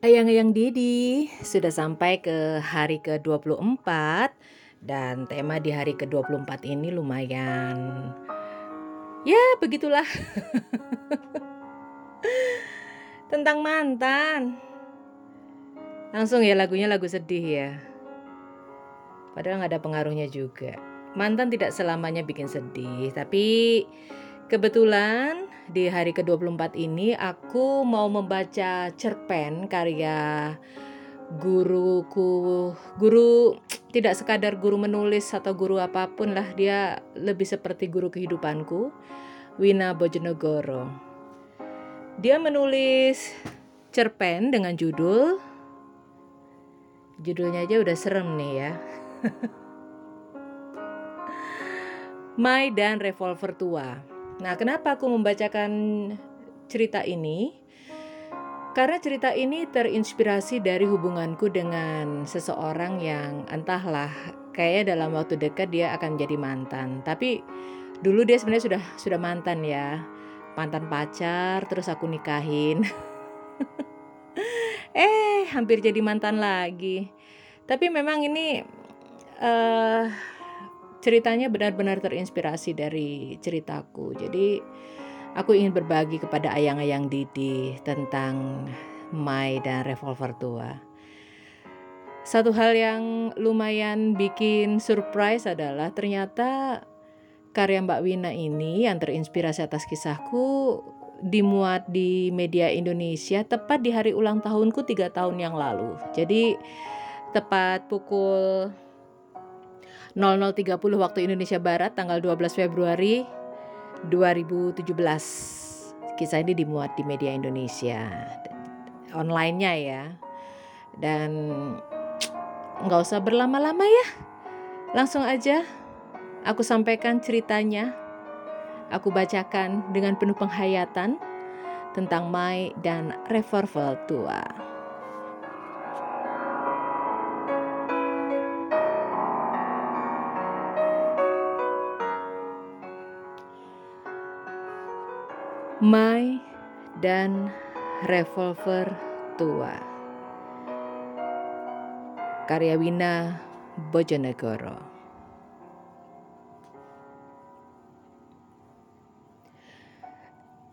Ayang-ayang Didi sudah sampai ke hari ke-24 dan tema di hari ke-24 ini lumayan ya begitulah. Tentang mantan. Langsung ya lagunya lagu sedih ya. Padahal nggak ada pengaruhnya juga. Mantan tidak selamanya bikin sedih, tapi kebetulan di hari ke-24 ini aku mau membaca cerpen karya guruku guru tidak sekadar guru menulis atau guru apa pun lah dia lebih seperti guru kehidupanku Wina Bojonegoro. Dia menulis cerpen dengan judul judulnya aja udah serem nih ya. Mai dan Revolver Tua Nah, kenapa aku membacakan cerita ini? Karena cerita ini terinspirasi dari hubunganku dengan seseorang yang entahlah, kayaknya dalam waktu dekat dia akan jadi mantan. Tapi dulu dia sebenarnya sudah sudah mantan ya, mantan pacar, terus aku nikahin. eh, hampir jadi mantan lagi. Tapi memang ini uh, ceritanya benar-benar terinspirasi dari ceritaku. Jadi aku ingin berbagi kepada ayang-ayang Didi tentang Mai dan revolver tua. Satu hal yang lumayan bikin surprise adalah ternyata karya Mbak Wina ini yang terinspirasi atas kisahku dimuat di media Indonesia tepat di hari ulang tahunku tiga tahun yang lalu. Jadi tepat pukul 00.30 waktu Indonesia Barat tanggal 12 Februari 2017. Kisah ini dimuat di media Indonesia online-nya ya. Dan nggak usah berlama-lama ya. Langsung aja aku sampaikan ceritanya. Aku bacakan dengan penuh penghayatan tentang Mai dan Revolver tua. Mai dan Revolver Tua. Karya Wina Bojonegoro.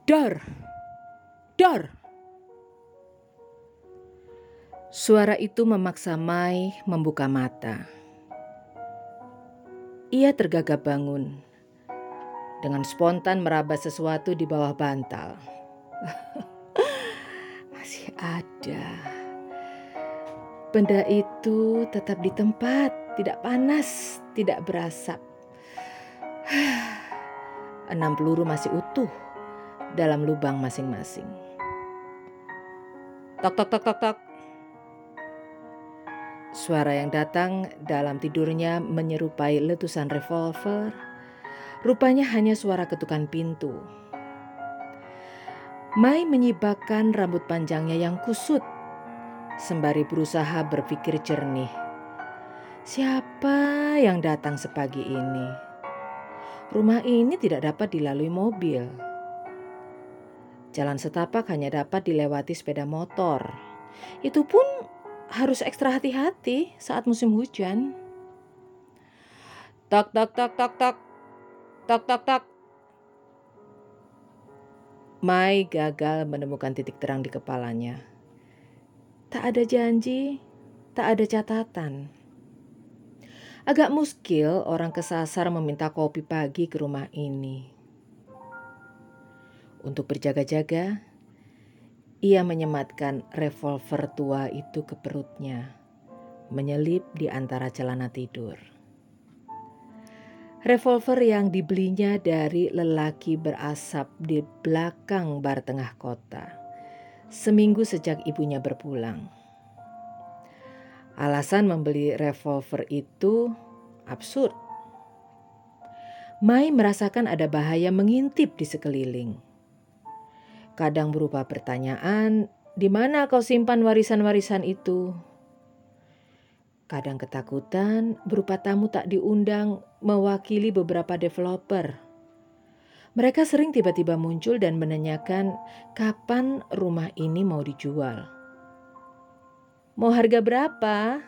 Dor Dor. Suara itu memaksa Mai membuka mata. Ia tergagap bangun dengan spontan meraba sesuatu di bawah bantal. Masih ada. Benda itu tetap di tempat, tidak panas, tidak berasap. Enam peluru masih utuh dalam lubang masing-masing. Tok tok tok tok tok. Suara yang datang dalam tidurnya menyerupai letusan revolver Rupanya hanya suara ketukan pintu. Mai menyibakkan rambut panjangnya yang kusut, sembari berusaha berpikir jernih. Siapa yang datang sepagi ini? Rumah ini tidak dapat dilalui mobil. Jalan setapak hanya dapat dilewati sepeda motor. Itu pun harus ekstra hati-hati saat musim hujan. Tok tok tok tok tok. Tok tok tok. Mai gagal menemukan titik terang di kepalanya. Tak ada janji, tak ada catatan. Agak muskil orang kesasar meminta kopi pagi ke rumah ini. Untuk berjaga-jaga, ia menyematkan revolver tua itu ke perutnya, menyelip di antara celana tidur. Revolver yang dibelinya dari lelaki berasap di belakang bar tengah kota. Seminggu sejak ibunya berpulang. Alasan membeli revolver itu absurd. Mai merasakan ada bahaya mengintip di sekeliling. Kadang berupa pertanyaan, di mana kau simpan warisan-warisan itu? Kadang ketakutan berupa tamu tak diundang mewakili beberapa developer. Mereka sering tiba-tiba muncul dan menanyakan kapan rumah ini mau dijual. Mau harga berapa?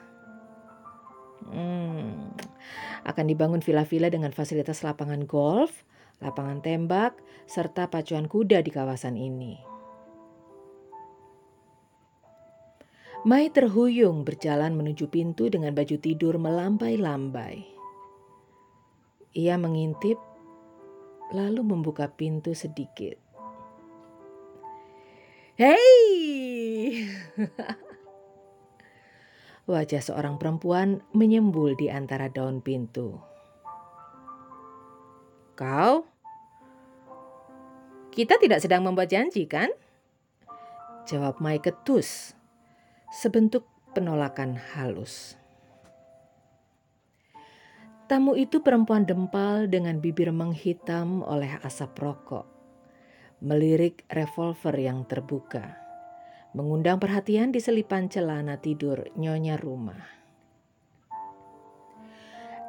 Hmm, akan dibangun villa-villa dengan fasilitas lapangan golf, lapangan tembak, serta pacuan kuda di kawasan ini. Mai terhuyung berjalan menuju pintu dengan baju tidur melambai-lambai. Ia mengintip, lalu membuka pintu sedikit. Hei! Wajah seorang perempuan menyembul di antara daun pintu. Kau? Kita tidak sedang membuat janji, kan? Jawab Mai ketus, sebentuk penolakan halus. Tamu itu perempuan dempal dengan bibir menghitam oleh asap rokok melirik revolver yang terbuka, mengundang perhatian di selipan celana tidur nyonya rumah.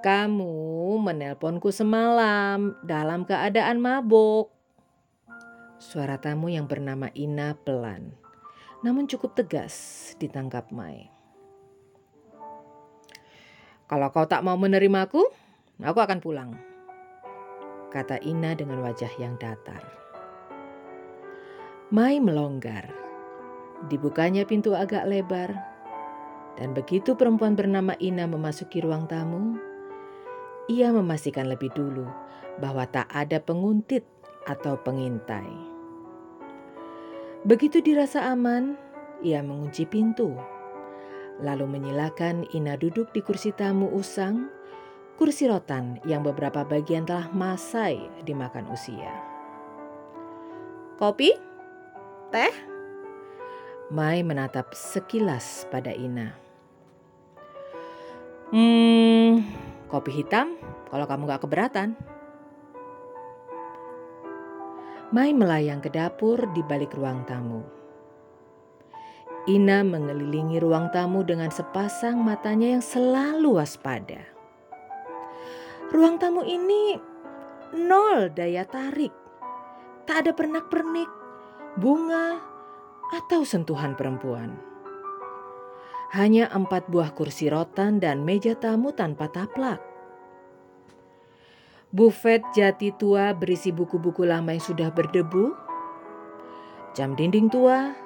Kamu menelponku semalam dalam keadaan mabuk. Suara tamu yang bernama Ina pelan, namun cukup tegas ditangkap Mai. Kalau kau tak mau menerimaku, aku akan pulang. Kata Ina dengan wajah yang datar. Mai melonggar. Dibukanya pintu agak lebar, dan begitu perempuan bernama Ina memasuki ruang tamu, ia memastikan lebih dulu bahwa tak ada penguntit atau pengintai. Begitu dirasa aman, ia mengunci pintu, lalu menyilakan Ina duduk di kursi tamu usang, kursi rotan yang beberapa bagian telah masai dimakan usia. Kopi? Teh? Mai menatap sekilas pada Ina. Hmm, kopi hitam kalau kamu gak keberatan. Mai melayang ke dapur di balik ruang tamu. Ina mengelilingi ruang tamu dengan sepasang matanya yang selalu waspada. Ruang tamu ini nol daya tarik. Tak ada pernak-pernik, bunga, atau sentuhan perempuan. Hanya empat buah kursi rotan dan meja tamu tanpa taplak. Buffet jati tua berisi buku-buku lama yang sudah berdebu, jam dinding tua,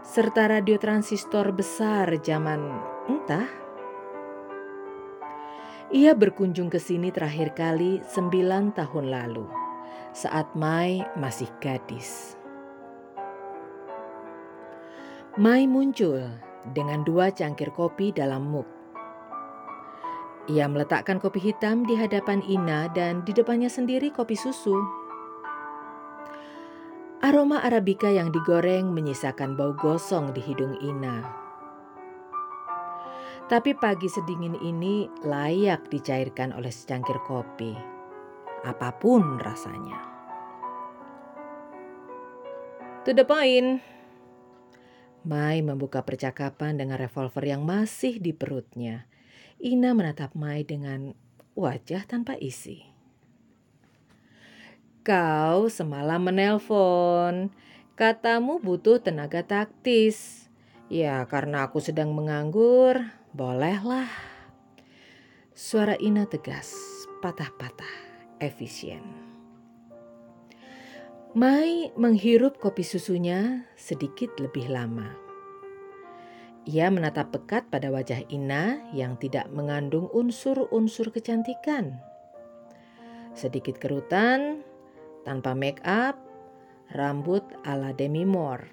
serta radio transistor besar zaman entah. Ia berkunjung ke sini terakhir kali sembilan tahun lalu, saat Mai masih gadis. Mai muncul dengan dua cangkir kopi dalam muk. Ia meletakkan kopi hitam di hadapan Ina dan di depannya sendiri kopi susu. Aroma Arabica yang digoreng menyisakan bau gosong di hidung Ina. Tapi pagi sedingin ini layak dicairkan oleh secangkir kopi, apa pun rasanya. To the point. Mai membuka percakapan dengan revolver yang masih di perutnya. Ina menatap Mai dengan wajah tanpa isi. Kau semalam menelpon. Katamu butuh tenaga taktis. Ya, karena aku sedang menganggur, bolehlah. Suara Ina tegas, patah-patah, efisien. Mai menghirup kopi susunya sedikit lebih lama. Ia menatap pekat pada wajah Ina yang tidak mengandung unsur-unsur kecantikan. Sedikit kerutan, tanpa make up, rambut ala Demi Moore.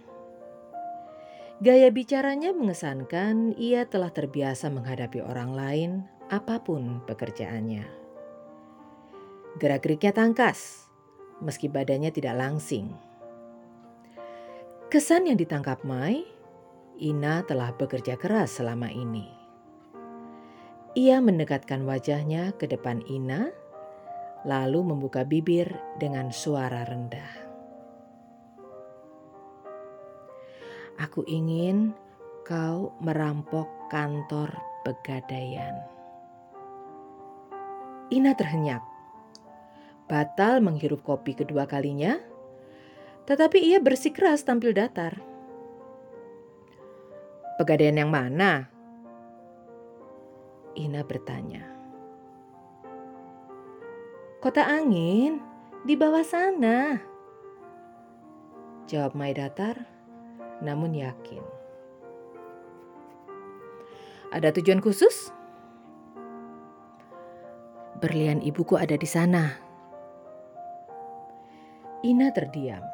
Gaya bicaranya mengesankan ia telah terbiasa menghadapi orang lain apa pun pekerjaannya. Gerak-geriknya tangkas, meski badannya tidak langsing. Kesan yang ditangkap Mai, Ina telah bekerja keras selama ini. Ia mendekatkan wajahnya ke depan Ina, lalu membuka bibir dengan suara rendah. Aku ingin kau merampok kantor pegadaian. Ina terhenyak batal menghirup kopi kedua kalinya, tetapi ia bersikeras tampil datar. Pegadaian yang mana? Ina bertanya. Kota angin, di bawah sana. Jawab Mai datar, namun yakin. Ada tujuan khusus? Berlian ibuku ada di sana. Ina terdiam,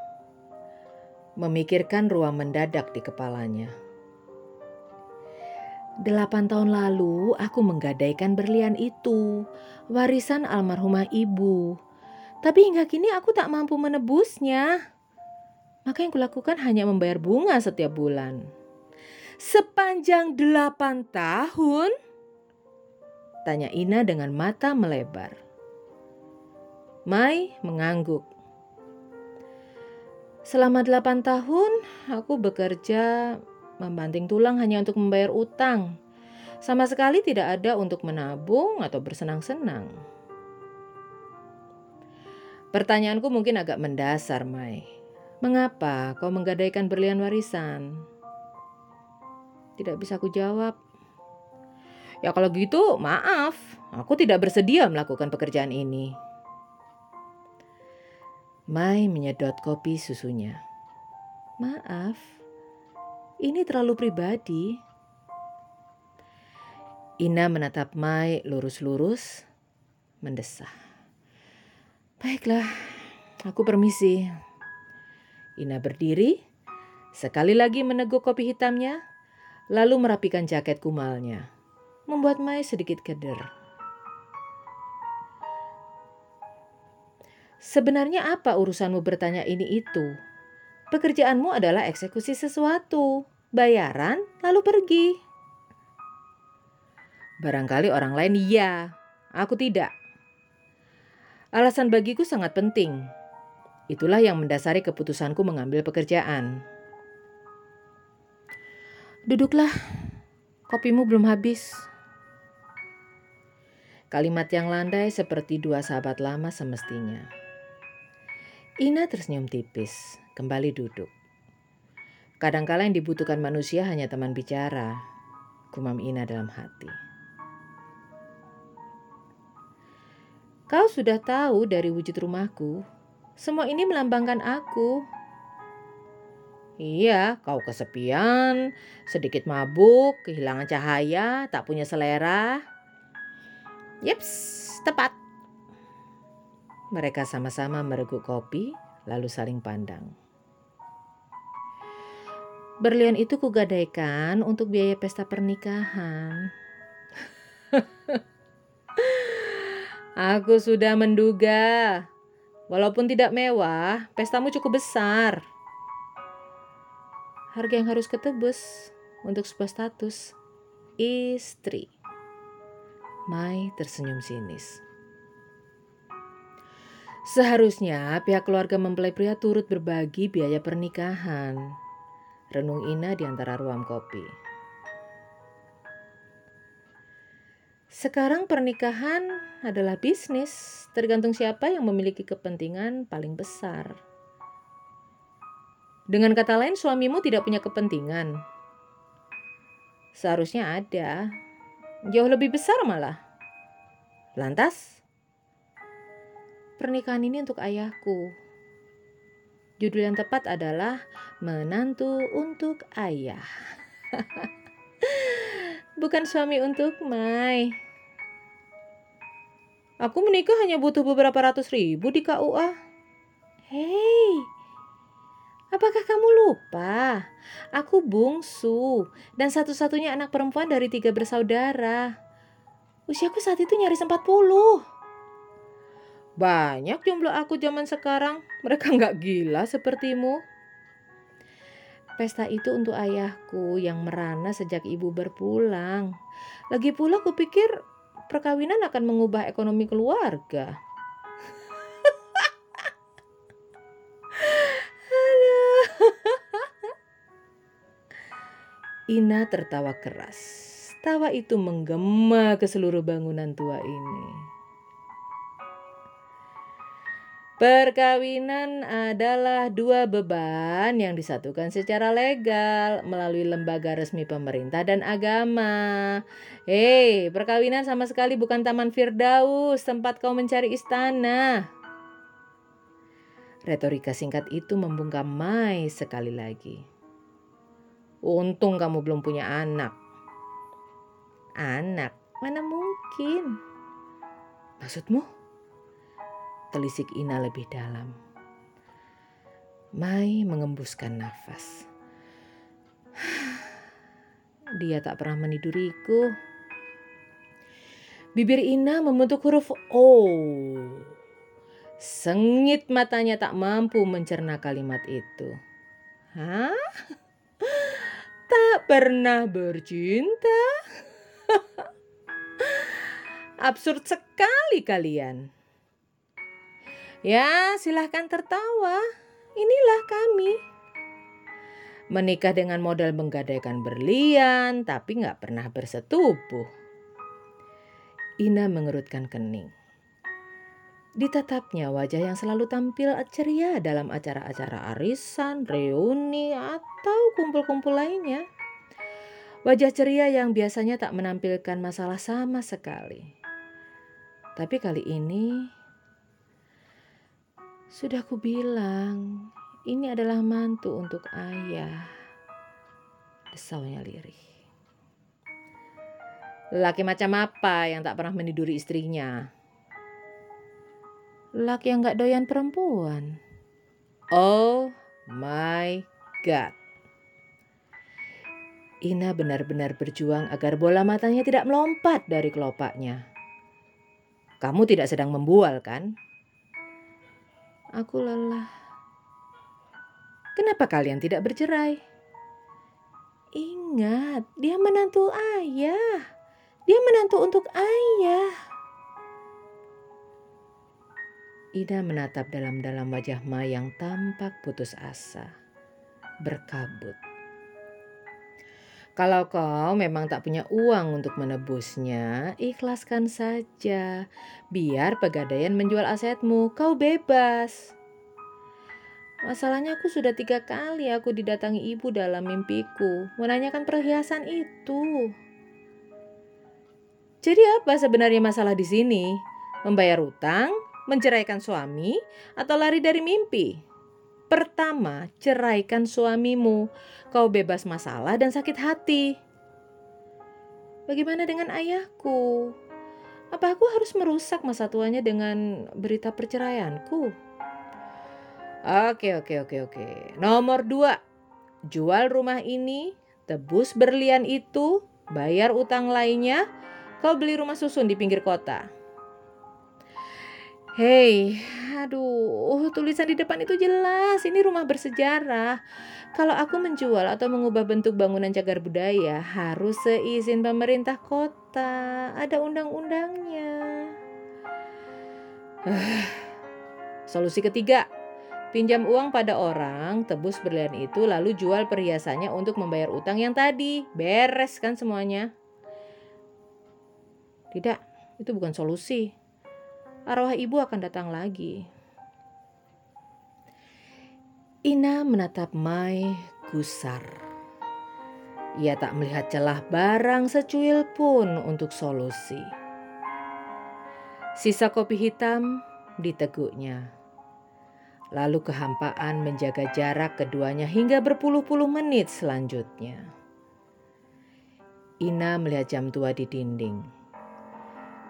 memikirkan ruang mendadak di kepalanya. Delapan tahun lalu aku menggadaikan berlian itu, warisan almarhumah ibu. Tapi hingga kini aku tak mampu menebusnya. Maka yang kulakukan hanya membayar bunga setiap bulan. Sepanjang delapan tahun? Tanya Ina dengan mata melebar. Mai mengangguk. Selama delapan tahun, aku bekerja Membanting tulang hanya untuk membayar utang. Sama sekali tidak ada untuk menabung atau bersenang-senang. Pertanyaanku mungkin agak mendasar, Mai. Mengapa kau menggadaikan berlian warisan? Tidak bisa ku jawab. Ya kalau gitu, maaf. Aku tidak bersedia melakukan pekerjaan ini. Mai menyedot kopi susunya. Maaf, ini terlalu pribadi. Ina menatap Mai lurus-lurus, mendesah. Baiklah, aku permisi. Ina berdiri, sekali lagi meneguk kopi hitamnya, lalu merapikan jaket kumalnya, membuat Mai sedikit keder. Sebenarnya apa urusanmu bertanya ini itu? Pekerjaanmu adalah eksekusi sesuatu, bayaran, lalu pergi. Barangkali orang lain iya, aku tidak. Alasan bagiku sangat penting. Itulah yang mendasari keputusanku mengambil pekerjaan. Duduklah, kopimu belum habis. Kalimat yang landai seperti dua sahabat lama semestinya. Ina tersenyum tipis, kembali duduk. Kadangkala yang dibutuhkan manusia hanya teman bicara, kumam Ina dalam hati. Kau sudah tahu dari wujud rumahku, semua ini melambangkan aku. Iya, kau kesepian, sedikit mabuk, kehilangan cahaya, tak punya selera. Yeps, tepat. Mereka sama-sama mereguk kopi, lalu saling pandang. Berlian itu kugadaikan untuk biaya pesta pernikahan. Aku sudah menduga. Walaupun tidak mewah, pestamu cukup besar. Harga yang harus ketebus untuk sebuah status istri. Mai tersenyum sinis. Seharusnya pihak keluarga mempelai pria turut berbagi biaya pernikahan. Renung Ina di antara ruang kopi. Sekarang pernikahan adalah bisnis, tergantung siapa yang memiliki kepentingan paling besar. Dengan kata lain, suamimu tidak punya kepentingan. Seharusnya ada, jauh lebih besar malah. Lantas, pernikahan ini untuk ayahku, Judul yang tepat adalah Menantu untuk Ayah. Bukan suami untuk Mai. Aku menikah hanya butuh beberapa ratus ribu di KUA. Hei, apakah kamu lupa? Aku bungsu dan satu-satunya anak perempuan dari tiga bersaudara. Usiaku saat itu nyaris 40. Banyak jomblo aku zaman sekarang. Mereka nggak gila sepertimu. Pesta itu untuk ayahku yang merana sejak ibu berpulang. Lagi pula kupikir perkawinan akan mengubah ekonomi keluarga. Ina tertawa keras. Tawa itu menggema ke seluruh bangunan tua ini. Perkawinan adalah dua beban yang disatukan secara legal melalui lembaga resmi pemerintah dan agama. Hei, perkawinan sama sekali bukan taman Firdaus, tempat kau mencari istana. Retorika singkat itu membungkam Mai sekali lagi. Untung kamu belum punya anak. Anak? Mana mungkin? Maksudmu? Telisik Ina lebih dalam. Mai mengembuskan nafas. Dia tak pernah meniduriku. Bibir Ina membentuk huruf O. Sengit matanya tak mampu mencerna kalimat itu. Hah? Tak pernah bercinta? Absurd sekali kalian. Ya, silahkan tertawa. Inilah kami. Menikah dengan modal menggadaikan berlian, tapi nggak pernah bersetubuh. Ina mengerutkan kening. Ditatapnya wajah yang selalu tampil ceria dalam acara-acara arisan, reuni, atau kumpul-kumpul lainnya. Wajah ceria yang biasanya tak menampilkan masalah sama sekali. Tapi kali ini sudah ku bilang, ini adalah mantu untuk ayah. Desaunya lirih. Laki macam apa yang tak pernah meniduri istrinya? Laki yang gak doyan perempuan. Oh my God. Ina benar-benar berjuang agar bola matanya tidak melompat dari kelopaknya. Kamu tidak sedang membual kan? Aku lelah. Kenapa kalian tidak bercerai? Ingat, dia menantu ayah. Dia menantu untuk ayah. Ida menatap dalam-dalam wajah Ma yang tampak putus asa, berkabut. Kalau kau memang tak punya uang untuk menebusnya, ikhlaskan saja. Biar pegadaian menjual asetmu, kau bebas. Masalahnya aku sudah tiga kali aku didatangi ibu dalam mimpiku, menanyakan perhiasan itu. Jadi apa sebenarnya masalah di sini? Membayar utang, menceraikan suami, atau lari dari mimpi? Pertama, ceraikan suamimu. Kau bebas masalah dan sakit hati. Bagaimana dengan ayahku? Apa aku harus merusak masa tuanya dengan berita perceraianku? Oke, oke, oke, oke. Nomor dua, jual rumah ini, tebus berlian itu, bayar utang lainnya, kau beli rumah susun di pinggir kota. Hei, aduh, tulisan di depan itu jelas. Ini rumah bersejarah. Kalau aku menjual atau mengubah bentuk bangunan cagar budaya, harus seizin pemerintah kota. Ada undang-undangnya. Solusi ketiga, pinjam uang pada orang, tebus berlian itu, lalu jual perhiasannya untuk membayar utang yang tadi. Beres kan semuanya? Tidak, itu bukan solusi arwah ibu akan datang lagi. Ina menatap Mai gusar. Ia tak melihat celah barang secuil pun untuk solusi. Sisa kopi hitam diteguknya. Lalu kehampaan menjaga jarak keduanya hingga berpuluh-puluh menit selanjutnya. Ina melihat jam tua di dinding.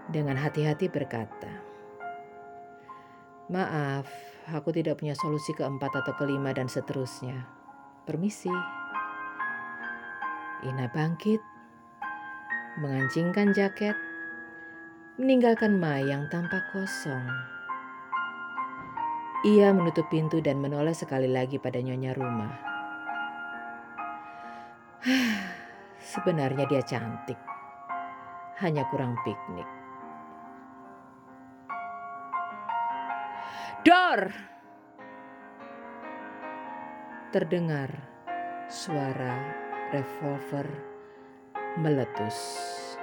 Dengan hati-hati berkata, Maaf, aku tidak punya solusi keempat atau kelima dan seterusnya. Permisi. Ina bangkit, mengancingkan jaket, meninggalkan Mai yang tampak kosong. Ia menutup pintu dan menoleh sekali lagi pada nyonya rumah. Sebenarnya dia cantik, hanya kurang piknik. Dor! Terdengar suara revolver meletus.